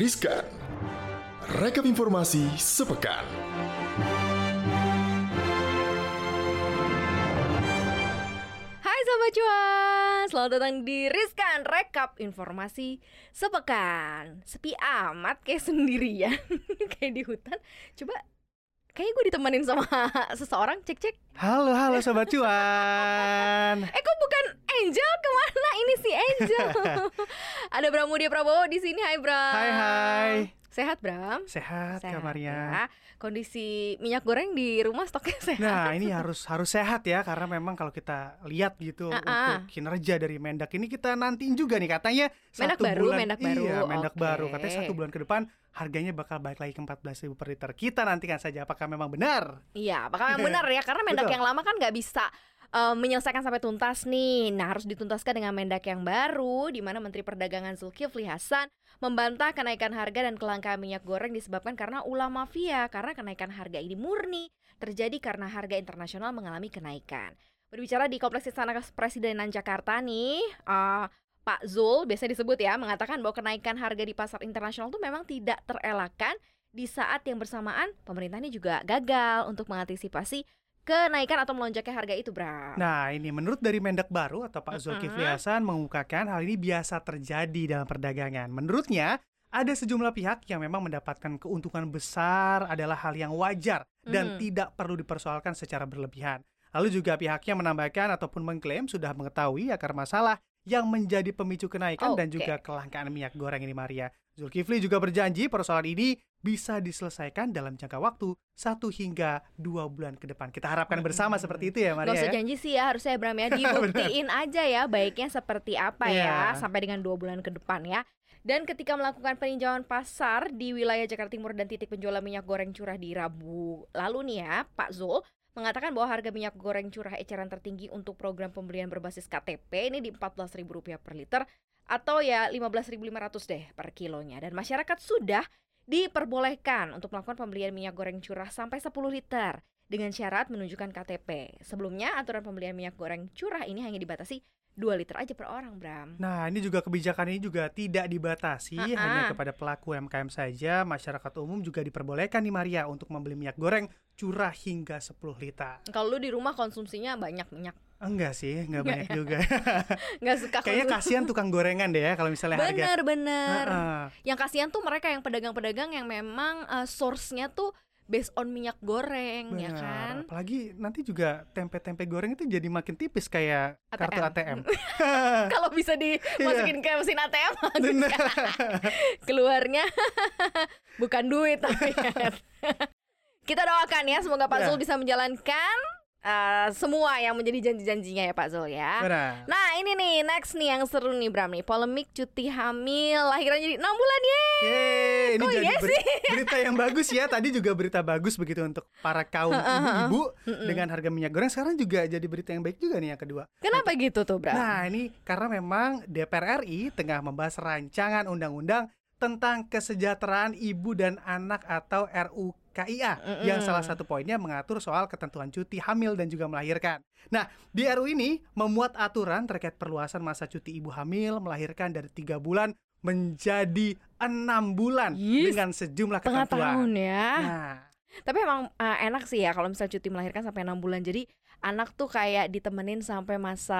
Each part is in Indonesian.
Riskan. Rekap informasi sepekan. Hai Sobat Cuan, selamat datang di Riskan Rekap Informasi Sepekan Sepi amat kayak sendirian, kayak di hutan Coba, kayaknya gue ditemenin sama seseorang, cek-cek Halo, halo Sobat Cuan Eh kok bukan Angel, ke mana ini si Angel? Ada Bramudia Prabowo di sini, hai Bram Hai, hai Sehat Bram? Sehat, kabarnya ya. Kondisi minyak goreng di rumah stoknya sehat Nah ini harus harus sehat ya Karena memang kalau kita lihat gitu Ah, ah. Untuk kinerja dari Mendak ini Kita nantiin juga nih katanya Mendak satu baru, bulan, Mendak baru, Iya, Mendak oke. baru Katanya satu bulan ke depan Harganya bakal balik lagi ke 14.000 per liter Kita nantikan saja apakah memang benar Iya, bakal yang benar ya karena Mendak Betul. yang lama kan nggak bisa eh, menyelesaikan sampai tuntas nih. Nah, harus dituntaskan dengan Mendak yang baru di mana Menteri Perdagangan Zulkifli Hasan membantah kenaikan harga dan kelangkaan minyak goreng disebabkan karena ulah mafia karena kenaikan harga ini murni terjadi karena harga internasional mengalami kenaikan. Berbicara di Kompleks Istana Presidenan Jakarta nih, eh, Pak Zul biasa disebut ya mengatakan bahwa kenaikan harga di pasar internasional itu memang tidak terelakkan di saat yang bersamaan pemerintah ini juga gagal untuk mengantisipasi kenaikan atau melonjaknya harga itu, Bra. Nah ini menurut dari Mendak baru atau Pak Zulkifli. Hasan mengungkapkan hal ini biasa terjadi dalam perdagangan. Menurutnya ada sejumlah pihak yang memang mendapatkan keuntungan besar adalah hal yang wajar dan Mhm. tidak perlu dipersoalkan secara berlebihan. Lalu juga pihaknya menambahkan ataupun mengklaim sudah mengetahui akar masalah yang menjadi pemicu kenaikan dan Oke. juga kelangkaan minyak goreng ini Maria. Zulkifli juga berjanji persoalan ini bisa diselesaikan dalam jangka waktu satu hingga dua bulan ke depan. Kita harapkan bersama Hmm. seperti itu ya Maria. Gak usah ya? janji sih ya harusnya Bram ya dibuktiin aja ya baiknya seperti apa ya Iya. sampai dengan dua bulan ke depan ya. Dan ketika melakukan peninjauan pasar di wilayah Jakarta Timur dan titik penjualan minyak goreng curah di Rabu lalu nih ya, Pak Zul mengatakan bahwa harga minyak goreng curah eceran tertinggi untuk program pembelian berbasis KTP ini di Rp14.000 per liter atau ya 15.500 deh per kilonya dan masyarakat sudah diperbolehkan untuk melakukan pembelian minyak goreng curah sampai 10 liter dengan syarat menunjukkan KTP. Sebelumnya aturan pembelian minyak goreng curah ini hanya dibatasi 2 liter aja per orang, Bram. Nah, ini juga kebijakan ini juga tidak dibatasi Ah-ah. hanya kepada pelaku UMKM saja, masyarakat umum juga diperbolehkan nih Maria untuk membeli minyak goreng curah hingga 10 liter. Kalau lu di rumah konsumsinya banyak minyak, Enggak sih, enggak Enggak banyak ya? juga. nggak suka Kayaknya kasihan tukang gorengan deh ya kalau misalnya harga. Bener bener. Heeh. Yang kasihan tuh mereka yang pedagang-pedagang yang memang eh, source-nya tuh based on minyak goreng, ya Benar. kan? Apalagi nanti juga tempe-tempe goreng itu jadi makin tipis kayak kartu ATM. Kalau bisa dimasukin ke mesin ATM, ya. keluarnya bukan duit tapi kita doakan ya semoga Pak Ya. Zul bisa menjalankan eh, semua yang menjadi janji-janjinya ya Pak Zul ya. Benar. Nah ini nih next nih yang seru nih Bram nih polemik cuti hamil lahiran jadi 6 bulan ya. Ini Kok jadi iya beri- berita yang bagus ya. Tadi juga berita bagus begitu untuk para kaum ibu-ibu dengan harga minyak goreng. Sekarang juga jadi berita yang baik juga nih yang kedua. Kenapa gitu tuh Bram? Nah, ini karena memang DPR RI tengah membahas rancangan undang-undang tentang kesejahteraan ibu dan anak atau RUKIA Mm-mm. yang salah satu poinnya mengatur soal ketentuan cuti hamil dan juga melahirkan. Nah, di RU ini memuat aturan terkait perluasan masa cuti ibu hamil melahirkan dari tiga bulan menjadi enam bulan Yes, dengan sejumlah Tengah tahun ketentuan. ya. Nah, Tapi emang eh, enak sih ya kalau misalnya cuti melahirkan sampai 6 bulan. Jadi anak tuh kayak ditemenin sampai masa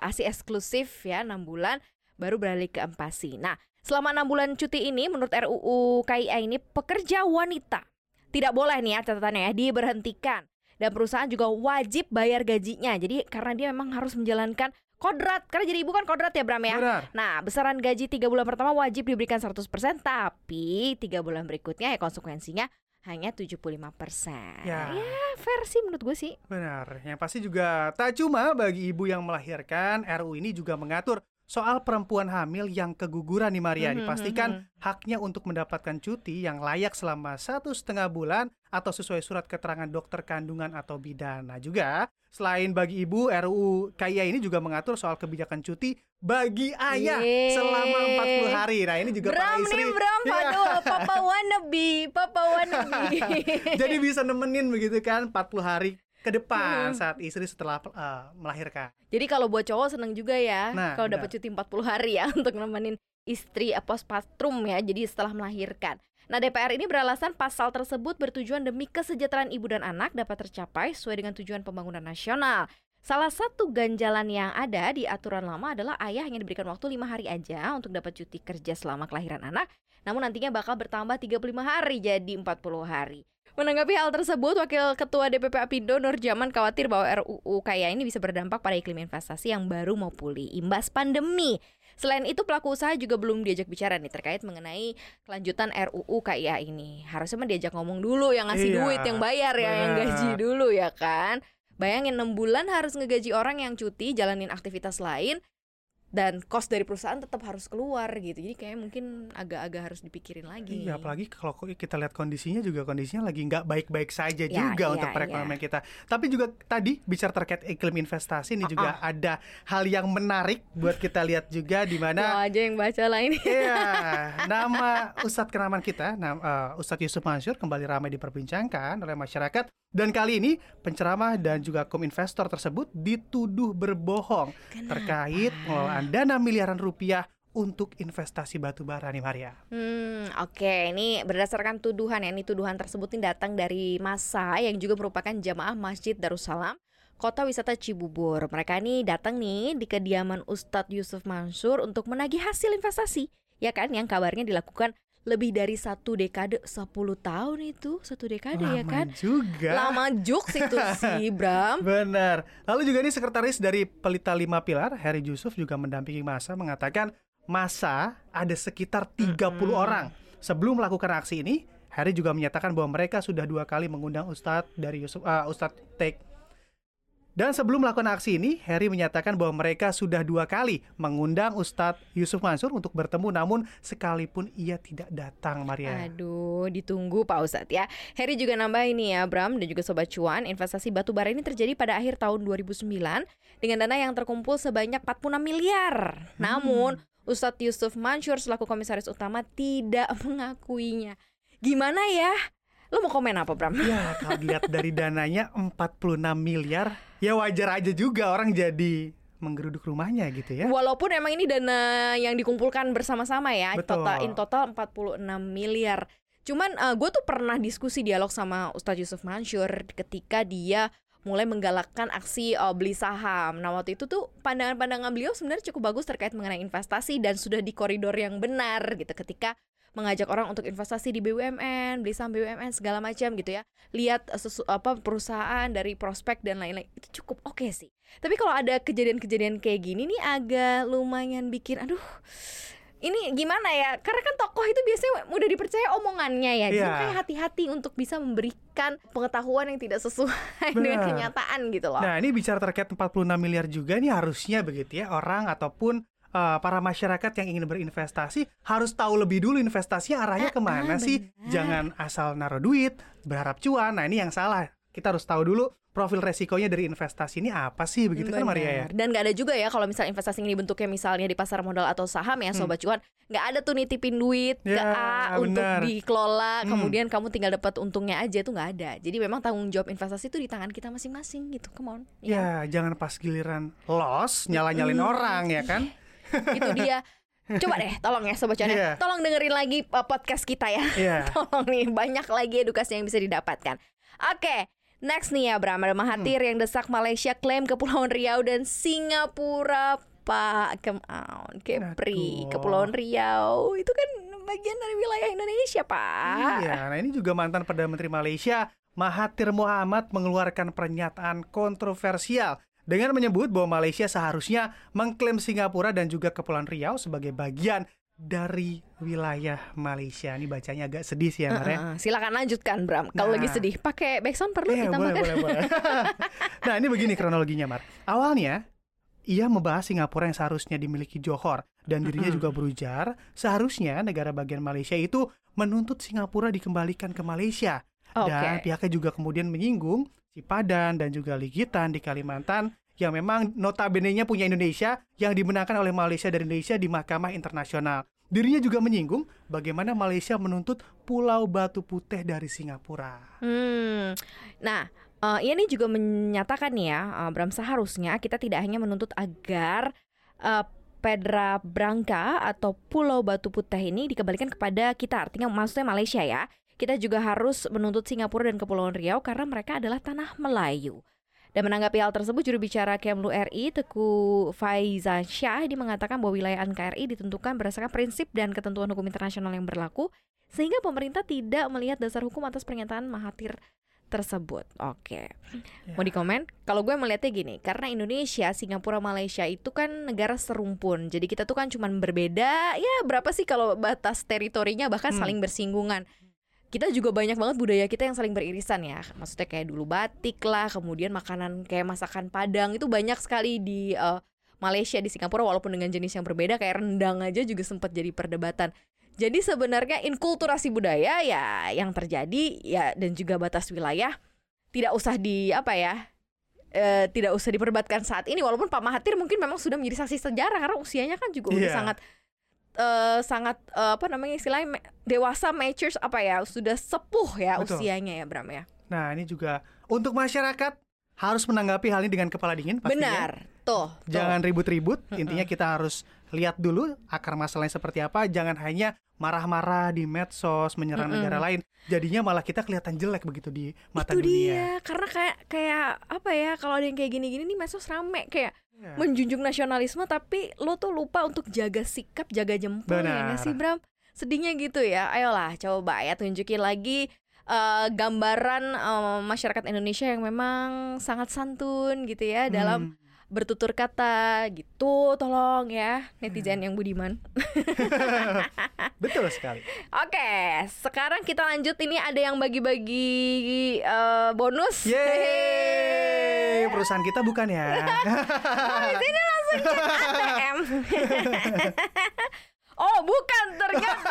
eh, ASI eksklusif ya 6 bulan baru beralih ke empasi. Nah, selama 6 bulan cuti ini menurut RUU KIA ini pekerja wanita tidak boleh nih ya catatannya ya diberhentikan dan perusahaan juga wajib bayar gajinya. Jadi karena dia memang harus menjalankan kodrat karena jadi ibu kan kodrat ya Bram ya. benar. Nah, besaran gaji tiga bulan pertama wajib diberikan 100%, tapi tiga bulan berikutnya ya konsekuensinya hanya 75%. Ya. ya sih menurut gue sih. Benar, yang pasti juga tak cuma bagi ibu yang melahirkan, RU ini juga mengatur soal perempuan hamil yang keguguran nih Maria. Mhm, Dipastikan mhm. haknya untuk mendapatkan cuti yang layak selama satu setengah bulan atau sesuai surat keterangan dokter kandungan atau bidan. Nah juga selain bagi ibu, RUU KIA ini juga mengatur soal kebijakan cuti bagi ayah Yeay. selama 40 hari. Nah ini juga para Bram istri. nih Bram, Iya. aduh papa wannabe, papa wannabe. Jadi bisa nemenin begitu kan 40 hari ke depan saat istri setelah uh, melahirkan. Jadi kalau buat cowok seneng juga ya Nah, kalau dapat cuti 40 hari ya untuk nemenin istri eh, postpartum ya. Jadi setelah melahirkan. Nah, DPR ini beralasan pasal tersebut bertujuan demi kesejahteraan ibu dan anak dapat tercapai sesuai dengan tujuan pembangunan nasional. Salah satu ganjalan yang ada di aturan lama adalah ayah hanya diberikan waktu lima hari aja untuk dapat cuti kerja selama kelahiran anak, namun nantinya bakal bertambah 35 hari jadi 40 hari. Menanggapi hal tersebut, Wakil Ketua DPP Apindo Nur Jaman khawatir bahwa RUU kaya ini bisa berdampak pada iklim investasi yang baru mau pulih imbas pandemi. Selain itu, pelaku usaha juga belum diajak bicara nih terkait mengenai kelanjutan RUU KIA ini. Harusnya mah diajak ngomong dulu yang ngasih Iya, duit, yang bayar ya, yang gaji dulu ya kan. Bayangin 6 bulan harus ngegaji orang yang cuti, jalanin aktivitas lain, dan cost dari perusahaan tetap harus keluar gitu. Jadi kayak mungkin agak-agak harus dipikirin lagi. Iya, apalagi kalau kita lihat kondisinya juga kondisinya lagi nggak baik-baik saja Ya, juga iya, untuk perekonomian kita. Tapi juga tadi bicara terkait iklim investasi ini juga ada hal yang menarik buat kita lihat juga di mana aja yang baca lah ini. Iya, nama Ustadz kenamaan kita, nam, eh, Ustadz Yusuf Mansur kembali ramai diperbincangkan oleh masyarakat. Dan kali ini penceramah dan juga kom investor tersebut dituduh berbohong terkait pengelolaan dana miliaran rupiah untuk investasi batu bara nih Maria. Hmm, oke. Ini berdasarkan tuduhan ya. Ini tuduhan tersebut ini datang dari masa yang juga merupakan jamaah Masjid Darussalam Kota Wisata Cibubur. Mereka ini datang nih di kediaman Ustadz Yusuf Mansur untuk menagih hasil investasi. Ya kan, yang kabarnya dilakukan lebih dari satu dekade, 10 tahun itu, satu dekade ya Lama kan? juga. Lama juks itu sih, Bram. Benar. Lalu juga ini sekretaris dari Pelita Lima Pilar, Heri Yusuf juga mendampingi masa mengatakan masa ada sekitar 30 Mm-mm. orang. Sebelum melakukan aksi ini, Heri juga menyatakan bahwa mereka sudah dua kali mengundang Ustadz dari Yusuf, ah, Ustadz Tek. Dan sebelum melakukan aksi ini, Heri menyatakan bahwa mereka sudah dua kali mengundang Ustadz Yusuf Mansur untuk bertemu, namun sekalipun ia tidak datang, Maria. Aduh, ditunggu Pak Ustadz ya. Heri juga nambah ini ya, Bram dan juga Sobat Cuan, investasi batu bara ini terjadi pada akhir tahun 2009 dengan dana yang terkumpul sebanyak 46 miliar. Namun, Ustadz Yusuf Mansur selaku komisaris utama tidak mengakuinya. Gimana ya? Lo mau komen apa, Bram? Ya, kalau dilihat dari dananya 46 miliar, ya wajar aja juga orang jadi menggeruduk rumahnya gitu ya. Walaupun emang ini dana yang dikumpulkan bersama-sama ya, Betul. total in total 46 miliar. Cuman gue tuh pernah diskusi dialog sama Ustadz Yusuf Mansur ketika dia mulai menggalakkan aksi uh, beli saham. Nah waktu itu tuh pandangan-pandangan beliau sebenarnya cukup bagus terkait mengenai investasi dan sudah di koridor yang benar gitu ketika mengajak orang untuk investasi di BUMN, beli saham BUMN segala macam gitu ya. Lihat uh, sesu, apa perusahaan dari prospek dan lain-lain itu cukup oke sih. Tapi kalau ada kejadian-kejadian kayak gini nih agak lumayan bikin aduh ini gimana ya? Karena kan tokoh itu biasanya mudah dipercaya omongannya ya. Jadi makanya hati-hati untuk bisa memberikan pengetahuan yang tidak sesuai dengan Benar. kenyataan gitu loh. Nah, ini bicara terkait 46 miliar juga nih harusnya begitu ya orang ataupun uh, para masyarakat yang ingin berinvestasi harus tahu lebih dulu investasinya arahnya Ah, ke mana ah, sih. benar. Jangan asal naruh duit, berharap cuan. Nah, ini yang salah. Kita harus tahu dulu profil resikonya dari investasi ini apa sih begitu kan Maria ya? Dan nggak ada juga ya kalau misalnya investasi ini bentuknya misalnya di pasar modal atau saham ya sobat cuan, nggak ada tuh nitipin duit ke Hmm. Ya, A untuk benar. dikelola, Hmm. kemudian kamu tinggal dapat untungnya aja itu nggak ada. Jadi memang tanggung jawab investasi itu di tangan kita masing-masing gitu. Come on. Ya, jangan pas giliran loss nyala-nyalin Mm. orang ya kan? itu dia. Coba deh, tolong ya sobat cuan. Iya. Tolong dengerin lagi uh, podcast kita ya. Iya. Tolong nih, banyak lagi edukasi yang bisa didapatkan. Oke, next nih ya Bram, ada Mahathir Hmm. yang desak Malaysia klaim Kepulauan Riau dan Singapura. Pak, come on, Kepri, Aduh. Kepulauan Riau itu kan bagian dari wilayah Indonesia, Pak. Iya, nah ini juga mantan Perdana Menteri Malaysia Mahathir Mohamad mengeluarkan pernyataan kontroversial dengan menyebut bahwa Malaysia seharusnya mengklaim Singapura dan juga Kepulauan Riau sebagai bagian dari wilayah Malaysia. Ini bacanya agak sedih sih ya, Mar, ya. Heeh, silakan lanjutkan Bram. Kalau Nah. lagi sedih, pakai backsound perlu boleh, ditambahkan. boleh, boleh. nah, ini begini kronologinya, Mar. Awalnya, ia membahas Singapura yang seharusnya dimiliki Johor dan dirinya juga berujar seharusnya negara bagian Malaysia itu menuntut Singapura dikembalikan ke Malaysia. Oke. Dan pihaknya juga kemudian menyinggung Cipadan dan juga Ligitan di Kalimantan yang memang notabene-nya punya Indonesia yang dimenangkan oleh Malaysia dan Indonesia di Mahkamah Internasional. Dirinya juga menyinggung bagaimana Malaysia menuntut Pulau Batu Putih dari Singapura. Hmm. Nah, Uh, ini juga menyatakan ya, uh, Bram seharusnya kita tidak hanya menuntut agar uh, Pedra Branca atau Pulau Batu Putih ini dikembalikan kepada kita, artinya maksudnya Malaysia ya. Kita juga harus menuntut Singapura dan Kepulauan Riau karena mereka adalah tanah Melayu. Dan menanggapi hal tersebut, juru bicara Kemlu RI, Teku Faizan Syah, ini mengatakan bahwa wilayah NKRI ditentukan berdasarkan prinsip dan ketentuan hukum internasional yang berlaku, sehingga pemerintah tidak melihat dasar hukum atas pernyataan Mahathir tersebut. Oke. Ya. Mau dikomen? Kalau gue melihatnya gini, karena Indonesia, Singapura, Malaysia itu kan negara serumpun. Jadi kita tuh kan cuma berbeda, ya berapa sih kalau batas teritorinya bahkan hmm. saling bersinggungan. Kita juga banyak banget budaya kita yang saling beririsan ya. Maksudnya kayak dulu batik lah, kemudian makanan kayak masakan Padang itu banyak sekali di uh, Malaysia di Singapura walaupun dengan jenis yang berbeda kayak rendang aja juga sempat jadi perdebatan. Jadi sebenarnya inkulturasi budaya ya yang terjadi ya dan juga batas wilayah tidak usah di apa ya e, tidak usah diperdebatkan saat ini walaupun Pak Mahathir mungkin memang sudah menjadi saksi sejarah karena usianya kan juga yeah. udah iya. sangat uh, sangat uh, apa namanya istilahnya dewasa matures apa ya sudah sepuh ya Betul. usianya ya Bram ya. Nah ini juga untuk masyarakat harus menanggapi hal ini dengan kepala dingin pastinya. Benar. Tuh. Jangan ribut-ribut. Intinya kita harus lihat dulu akar masalahnya seperti apa. Jangan hanya marah-marah di medsos menyerang mm -mm. negara lain. Jadinya malah kita kelihatan jelek begitu di mata Itu dunia. dia. Karena kayak kayak apa ya? Kalau ada yang kayak gini-gini nih medsos rame kayak yeah. menjunjung nasionalisme tapi lo tuh lupa untuk jaga sikap, jaga jempol ya sih Bram? Sedihnya gitu ya. Ayolah coba ya tunjukin lagi uh, gambaran uh, masyarakat Indonesia yang memang sangat santun gitu ya hmm. dalam bertutur kata gitu tolong ya netizen hmm. yang budiman. Betul sekali. Oke sekarang kita lanjut. Ini ada yang bagi-bagi uh, bonus. Yeay! Perusahaan kita bukan ya? Oh, ini langsung ATM Oh bukan ternyata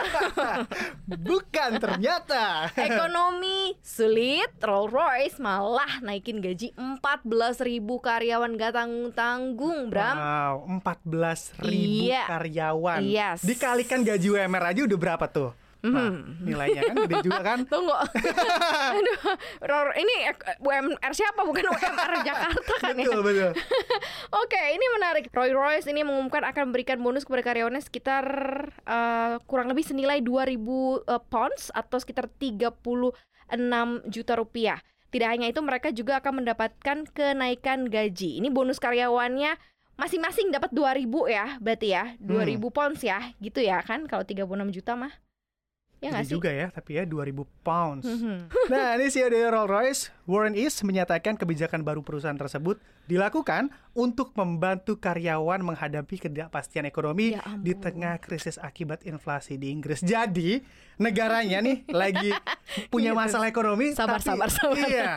Bukan ternyata Ekonomi sulit Rolls Royce malah naikin gaji 14 ribu karyawan gak tanggung-tanggung Bram Wow 14 ribu iya. karyawan yes. Dikalikan gaji UMR aja udah berapa tuh? Nah, hmm. nilainya kan gede juga kan? Tunggu. Aduh, ini UMR siapa bukan UMR Jakarta kan betul, ya? Betul, Oke, ini menarik. Roy Royce ini mengumumkan akan memberikan bonus kepada karyawannya sekitar uh, kurang lebih senilai 2000 uh, eh, pounds atau sekitar 36 juta rupiah. Tidak hanya itu, mereka juga akan mendapatkan kenaikan gaji. Ini bonus karyawannya masing-masing dapat 2000 ya, berarti ya. 2000 hmm. pounds ya, gitu ya kan kalau 36 juta mah. Ya Jadi juga ya, tapi ya 2000 pounds. Mm-hmm. nah, ini CEO dari Rolls Royce, Warren East menyatakan kebijakan baru perusahaan tersebut dilakukan untuk membantu karyawan menghadapi ketidakpastian ekonomi ya di tengah krisis akibat inflasi di Inggris. Jadi, negaranya nih lagi punya gitu. masalah ekonomi, sabar, tapi sabar, sabar. iya,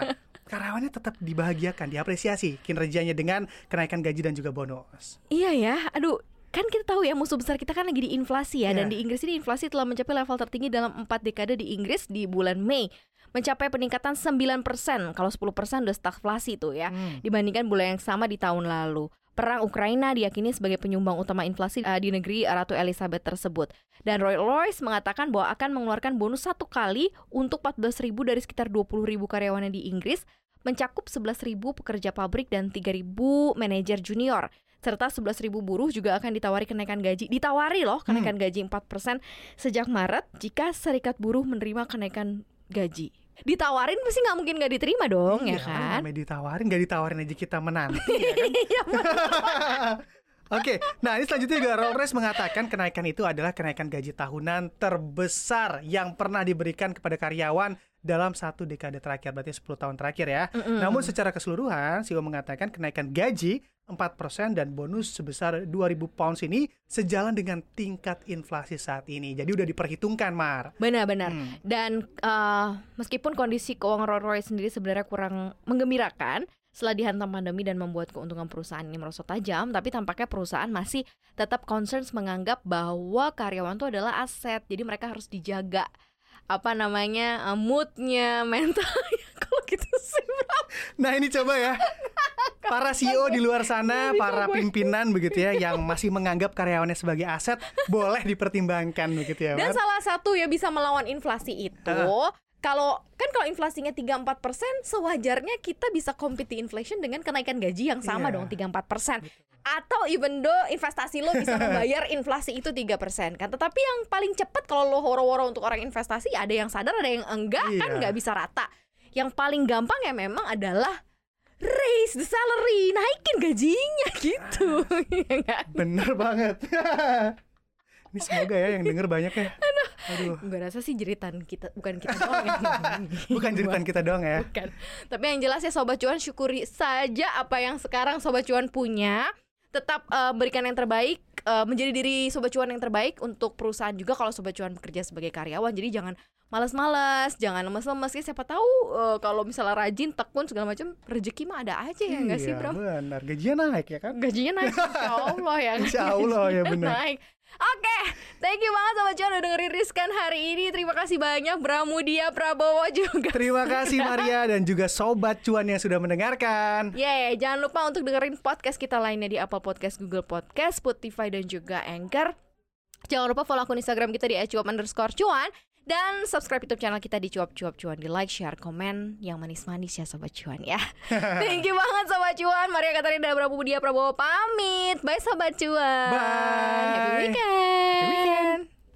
karyawannya tetap dibahagiakan, diapresiasi kinerjanya dengan kenaikan gaji dan juga bonus. Iya ya, aduh kan kita tahu ya musuh besar kita kan lagi di inflasi ya yeah. dan di Inggris ini inflasi telah mencapai level tertinggi dalam empat dekade di Inggris di bulan Mei mencapai peningkatan 9% kalau 10% udah stagflasi tuh ya hmm. dibandingkan bulan yang sama di tahun lalu. Perang Ukraina diyakini sebagai penyumbang utama inflasi uh, di negeri Ratu Elizabeth tersebut. Dan Roy Royce mengatakan bahwa akan mengeluarkan bonus satu kali untuk 14 ribu dari sekitar 20 ribu karyawannya di Inggris, mencakup 11 ribu pekerja pabrik dan 3 ribu manajer junior serta 11.000 buruh juga akan ditawari kenaikan gaji. Ditawari loh kenaikan hmm. gaji 4% sejak Maret jika serikat buruh menerima kenaikan gaji ditawarin pasti nggak mungkin nggak diterima dong ya iya, ya kan? ditawarin nggak ditawarin aja kita menanti ya kan? Iya, Oke, nah ini selanjutnya juga Rolls mengatakan kenaikan itu adalah kenaikan gaji tahunan terbesar yang pernah diberikan kepada karyawan dalam satu dekade terakhir berarti 10 tahun terakhir ya. Mm -hmm. Namun secara keseluruhan CEO mengatakan kenaikan gaji 4% dan bonus sebesar 2000 pounds ini sejalan dengan tingkat inflasi saat ini. Jadi udah diperhitungkan, Mar. Benar-benar. Hmm. Dan uh, meskipun kondisi keuangan Rolls Royce sendiri sebenarnya kurang menggembirakan setelah dihantam pandemi dan membuat keuntungan perusahaan ini merosot tajam, tapi tampaknya perusahaan masih tetap concerns menganggap bahwa karyawan itu adalah aset. Jadi mereka harus dijaga apa namanya uh, moodnya mentalnya kalau gitu sih bro. nah ini coba ya para CEO di luar sana para pimpinan begitu ya yang masih menganggap karyawannya sebagai aset boleh dipertimbangkan begitu ya dan salah satu ya bisa melawan inflasi itu kalau kan kalau inflasinya 3-4 persen, sewajarnya kita bisa compete inflation dengan kenaikan gaji yang sama Iya. dong 3-4 persen. Atau even though investasi lo bisa membayar inflasi itu 3 persen kan. Tetapi yang paling cepat kalau lo horo-horo untuk orang investasi ada yang sadar ada yang enggak kan Iya. nggak bisa rata. Yang paling gampang ya memang adalah raise the salary, naikin gajinya gitu. Iya? Bener banget. Ini semoga ya yang denger banyak ya. Aduh. Gue rasa sih jeritan kita bukan kita doang ya. Bukan jeritan kita doang ya. Bukan. Tapi yang jelas ya Sobat Cuan syukuri saja apa yang sekarang Sobat Cuan punya. Tetap eh, berikan yang terbaik, eh, menjadi diri Sobat Cuan yang terbaik untuk perusahaan juga kalau Sobat Cuan bekerja sebagai karyawan. Jadi jangan malas-malas, jangan lemes-lemes. Ya, siapa tahu eh, kalau misalnya rajin, tekun segala macam, rezeki mah ada aja ya nggak sih Iya, bro? benar. Gajinya naik ya kan? Gajinya naik, insya Allah ya. Insya Allah, ya benar. Naik. Oke, thank you udah dengerin Riskan hari ini. Terima kasih banyak Bramudia Prabowo juga. Terima kasih Maria dan juga sobat cuan yang sudah mendengarkan. Yeah, jangan lupa untuk dengerin podcast kita lainnya di Apple Podcast, Google Podcast, Spotify, dan juga Anchor. Jangan lupa follow akun Instagram kita di @cuap underscore cuan dan subscribe YouTube channel kita di cuap cuap cuan di like, share, komen yang manis-manis ya sobat cuan ya. Thank you banget sobat cuan. Maria Katarina Prabu Budia Prabowo pamit. Bye sobat cuan. Bye. Happy weekend. Happy weekend.